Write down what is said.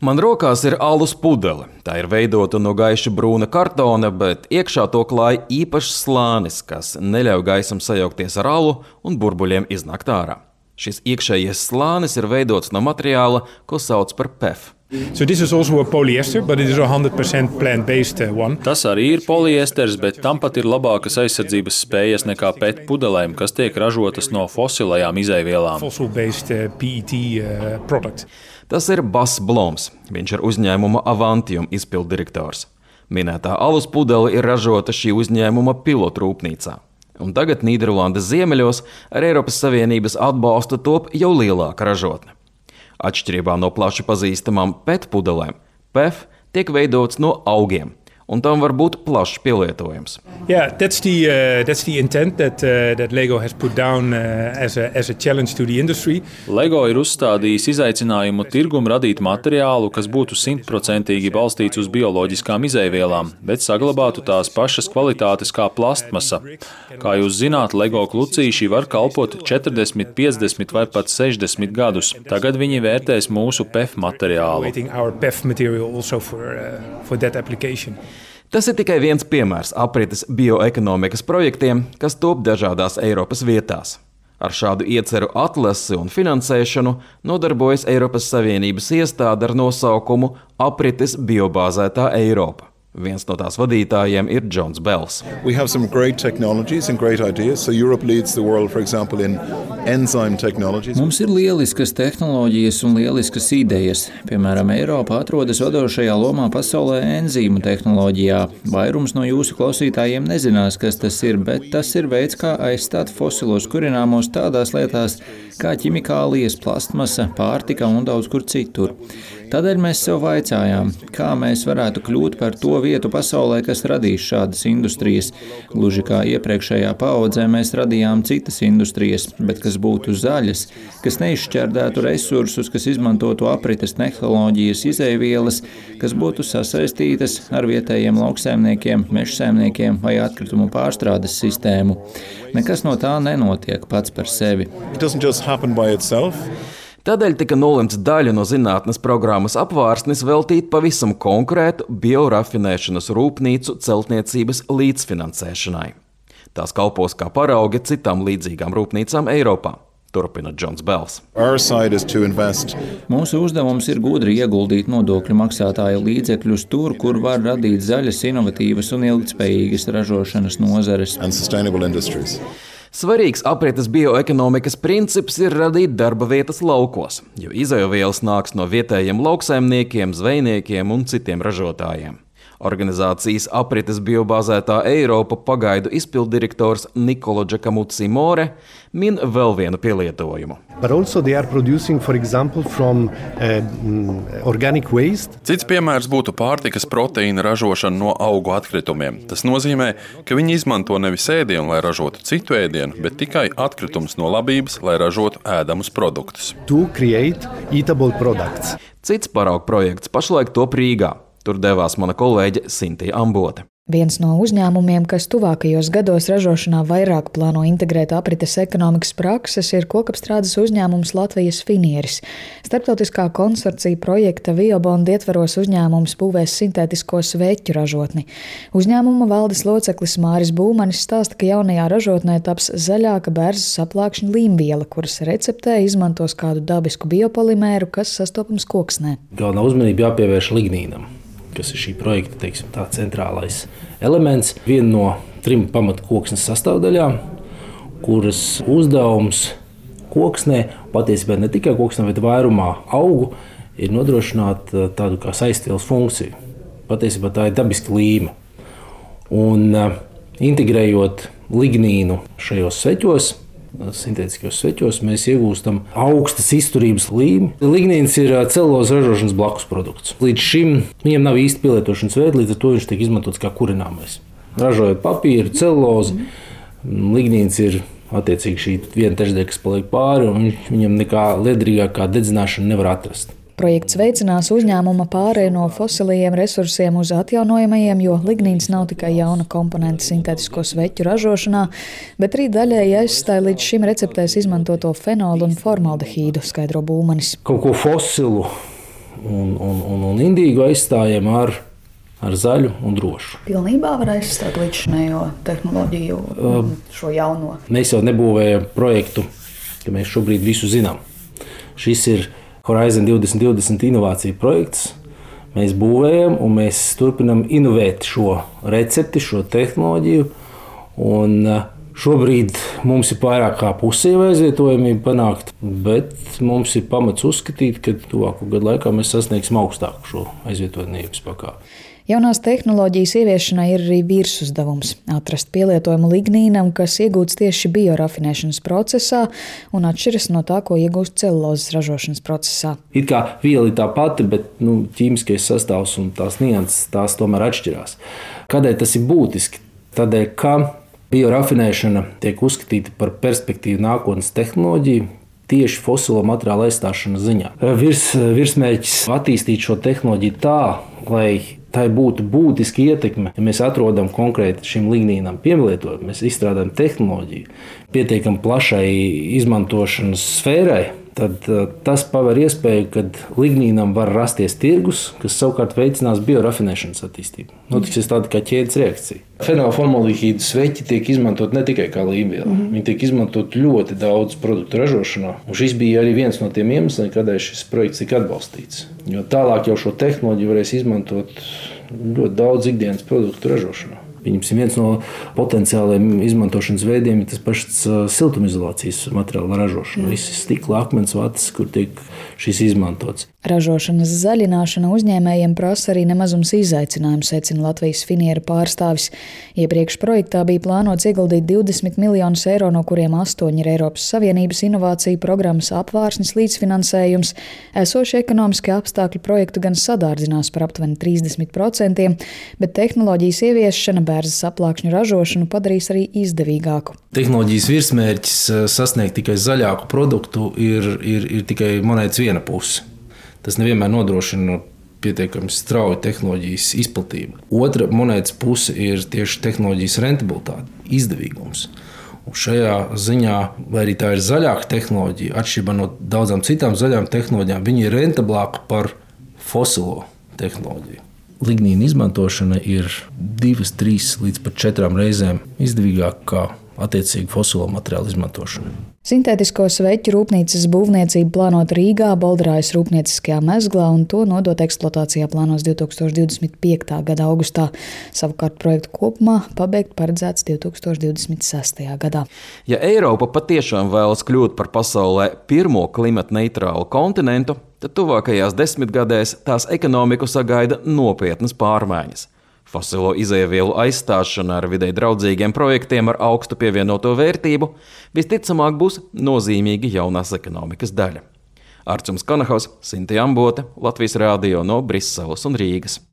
Man rokās ir alus pudele. Tā ir veidota no gaiša brūna kartona, bet iekšā to klāja īpašs slānis, kas neļauj gaisam sajaukties ar alu un burbuļiem iznākt ārā. Šis iekšējais slānis ir veidots no materiāla, ko sauc par PEF. So this is also a polyester, but it is a 100% plant-based uh, one. Tas arī ir poliesters, bet tam pat ir labākas aizsardzības spējas nekā PET pudelēm, kas tiek ražotas no fosilajām izaivielām. Tas ir Bass Bloms. Viņš ir uzņēmuma Avantium izpilddirektors. Minētā alus pudele ir ražota šī uzņēmuma pilotrūpnīcā. Un tagad Nīderlandes ziemeļos ar Eiropas Savienības atbalstu top jau lielāka ražotne. Atšķirībā no plaši pazīstamām PET pudelēm, PEF tiek veidots no augiem, un tam var būt plašs pielietojums. Yeah, that's the uh, that's the intent that uh, that Lego has put down uh, as a as a challenge to the industry. LEGO ir uzstādījis izaicinājumu tirgumu radīt materiālu, kas būtu simtprocentīgi balstīts uz bioloģiskām izaivielām, bet saglabātu tās pašas kvalitātes kā plastmasa. Kā jūs zināt, LEGO klucīši var kalpot 40, 50 vai pat 60 gadus. Tagad viņi vērtēs mūsu PEF materiālu. Tas ir tikai viens piemērs aprites bioekonomikas projektiem, kas top dažādās Eiropas vietās. Ar šādu ieceru atlasi un finansēšanu nodarbojas Eiropas Savienības iestāde ar nosaukumu Aprites biobāzētā Eiropa. Viens no tās vadītājiem ir Džons Bells. We have some great technologies and great ideas. So Europe leads the world, for example, in enzyme technologies. Mums ir lieliskas tehnoloģijas un lieliskas idejas. Piemēram, Eiropa atrodas vadošajā lomā pasaulē enzīmu tehnoloģijā. Vairums no jūsu klausītājiem nezinās, kas tas ir, bet tas ir veids, kā aizstāt fosilos kurināmos tādās lietās kā ķimikālijas, plastmasa, pārtika un daudz kur citur. Tādēļ mēs sev vaicājām, kā mēs varētu kļūt par to vietu pasaulē, kas radīs šādas industrijas. Gluži kā iepriekšējā paudzē mēs radījām citas industrijas, bet kas būtu zaļas, kas neizšķērdētu resursus, kas izmantotu aprites tehnoloģijas, izēvielas, kas būtu sasaistītas ar vietējiem lauksēmniekiem, mežsēmniekiem vai atkritumu pārstrādes sistēmu. Nekas no tā nenotiek pats par sevi. It doesn't just happen by itself. Tādēļ tika nolemts daļu no zinātnes programmas apvārsnes veltīt pavisam konkrētu biorafinēšanas rūpnīcu celtniecības līdzfinansēšanai. Tās kalpos kā paraugi citām līdzīgām rūpnīcām Eiropā. Turpina Džons Bells. Our side is to invest Mūsu uzdevums ir gudri ieguldīt nodokļu maksātāju līdzekļus tur, kur var radīt zaļas, inovatīvas un ilgspējīgas ražošanas nozares. Svarīgs aprites bioekonomikas princips ir radīt darba vietas laukos, jo izēvielas nāks no vietējiem lauksaimniekiem, zvejniekiem un citiem ražotājiem. Organizācijas aprites biobāzētā Eiropa pagaidu izpilddirektors Nikola Džekamuci More min vēl vienu pielietojumu. but also they are producing, for example, from uh, organic waste. Cits piemērs būtu pārtikas proteīna ražošana no augu atkritumiem. Tas nozīmē, ka viņi izmanto nevis ēdienu, lai ražotu citu ēdienu, bet tikai atkritumus no labības, lai ražotu ēdamus produktus. Cits paraugu projekts pašlaik top Rīgā. Tur devās mana kolēģe Sintīna Ambote. Viens no uzņēmumiem, kas tuvākajos gados ražošanā vairāk plāno integrēt aprites ekonomikas prakses, ir kokapstrādes uzņēmums Latvijas Finieris. Starptautiskā konsorcija projekta Viobonda ietvaros uzņēmums būvēs sintētisko sveķu ražotni. Uzņēmuma valdes loceklis Māris Būmanis stāsta, ka jaunajā ražotnē taps zaļāka bērzas saplākšņa līmviela, kuras receptē izmantos kādu dabisku biopolimēru, kas sastopams koksnē. Galvenā uzmanība jāpievērš lignīnam, kas ir šī projekta teiksim, tā, centrālais elements. Viena no trim pamatkoksnes sastāvdaļām, kuras uzdevums koksnē, patiesībā ne tikai koksnē, bet vairumā augu, ir nodrošināt eh, tādu kā saistības funkciju. Patiesībā tā ir dabiska līme. Un uh, integrējot lignīnu šajos sveķos, sintētiskos sveķos, mēs iegūstam augstas izturības līmeni. Lignīns ir celulozes ražošanas blakus produkts. Līdz šim viņam nav īsti pielietošanas veida, līdz ar to viņš tiek izmantots kā kurināmais. Ražojot papīru, celulozi, lignīns ir attiecīgi šī viena trešdaļa, kas paliek pāri, un viņam nekā liederīgākā dedzināšana nevar atrast. Projekts veicinās uzņēmuma pārēju no fosilajiem resursiem uz atjaunojamajiem, jo lignīns nav tikai jauna komponente sintētisko sveķu ražošanā, bet arī daļēji aizstāja līdz šim receptēs izmantoto fenolu un formaldehīdu, skaidro būmanis. Kaut ko fosilu un, un, un, un indīgu aizstājam ar, ar zaļu un drošu. Pilnībā var aizstāt līdzinējo tehnoloģiju, um, šo jauno. Mēs jau nebūvējam projektu, ka mēs šobrīd visu zinām. Šis ir Horizon 2020 inovāciju projekts. Mēs būvējam un mēs turpinām inovēt šo recepti, šo tehnoloģiju. Un, Šobrīd mums ir vairāk kā pusē aizvietojamība panākt, bet mums ir pamats uzskatīt, ka tuvāko gadu laikā mēs sasniegsim augstāku šo aizvietojamības pakāpi. Jaunās tehnoloģijas ieviešanai ir arī virsuzdevums - atrast pielietojumu lignīnam, kas iegūts tieši biorafinēšanas procesā un atšķiras no tā, ko iegūst celulozes ražošanas procesā. It kā viela ir tā pati, bet nu, ķīmiskais sastāvs un tās nianses tās tomēr atšķirās. Kādēļ tas ir būtiski? Tādēļ, ka Biorafinēšana tiek uzskatīta par perspektīvu nākotnes tehnoloģiju, tieši fosilo materiālu aizstāšanas ziņā. Virs, virsmērķis attīstīt šo tehnoloģiju tā, lai tai būtu būtiska ietekme. Ja mēs atrodam konkrēti šim lignīnam pielietojumu, mēs izstrādājam tehnoloģiju pietiekami plašai izmantošanas sfērai, tad uh, tas paver iespēju, ka lignīnam var rasties tirgus, kas savukārt veicinās biorafinēšanas attīstību. Notiks tāda kā ķēdes reakcija. Fenolformalīhīdu sveķi tiek izmantot ne tikai kā līmviela, mm -hmm. viņi tiek izmantot ļoti daudz produktu ražošanā. Un šis bija arī viens no tiem iemesliem, kādēļ šis projekts tika atbalstīts. Jo tālāk jau šo tehnoloģiju varēs izmantot ļoti daudz ikdienas produktu ražošanā. Pieņemsim, viens no potenciāliem izmantošanas veidiem ir tas pats siltumizolācijas materiāla ražošana. Visas stikla, akmens vatas, kur tiek šis izmantots. Ražošanas zaļināšana uzņēmējiem prasa arī nemazums izaicinājumu, secina Latvijas finiera pārstāvis. Iepriekš projektā bija plānots ieguldīt 20 miljonus eiro, no kuriem 8 ir Eiropas Savienības inovāciju programmas apvārsnes līdzfinansējums. Esošie ekonomiskie apstākļi projektu gan sadārdzinās par aptuveni 30%, bet tehnoloģijas ieviešana bērzas aplākšņu ražošanu padarīs arī izdevīgāku. Tehnoloģijas virsmērķis eh, sasniegt tikai zaļāku produktu ir, ir, ir tikai monētas viena puse. Tas nevienmēr nodrošina pietiekami strauju tehnoloģijas izplatību. Otra monētas puse ir tieši tehnoloģijas rentabilitāte, izdevīgums. Un šajā ziņā, lai arī tā ir zaļāka tehnoloģija, atšķirībā no daudzām citām zaļām tehnoloģijām, viņa ir rentablāka par fosilo tehnoloģiju lignīna izmantošana ir divas, trīs līdz pat četrām reizēm izdevīgāka nekā attiecīgi fosilo materiālu izmantošana. Sintētisko sveķu rūpnīcas būvniecību plānot Rīgā, Baldrajas rūpnieciskajā mezglā un to nodot eksploatācijā plānos 2025. gada augustā. Savukārt projektu kopumā pabeigt paredzēts 2026. gadā. Ja Eiropa patiešām vēlas kļūt par pasaulē pirmo klimata neitrālu kontinentu, tad tuvākajās desmitgadēs tās ekonomiku sagaida nopietnas pārmaiņas. Fosilo izēvielu aizstāšana ar vidē draudzīgiem projektiem ar augstu pievienoto vērtību visticamāk būs nozīmīga jaunās ekonomikas daļa. Arcums Kanahaus, Sinti Ambote, Latvijas Rādio no Briseles un Rīgas.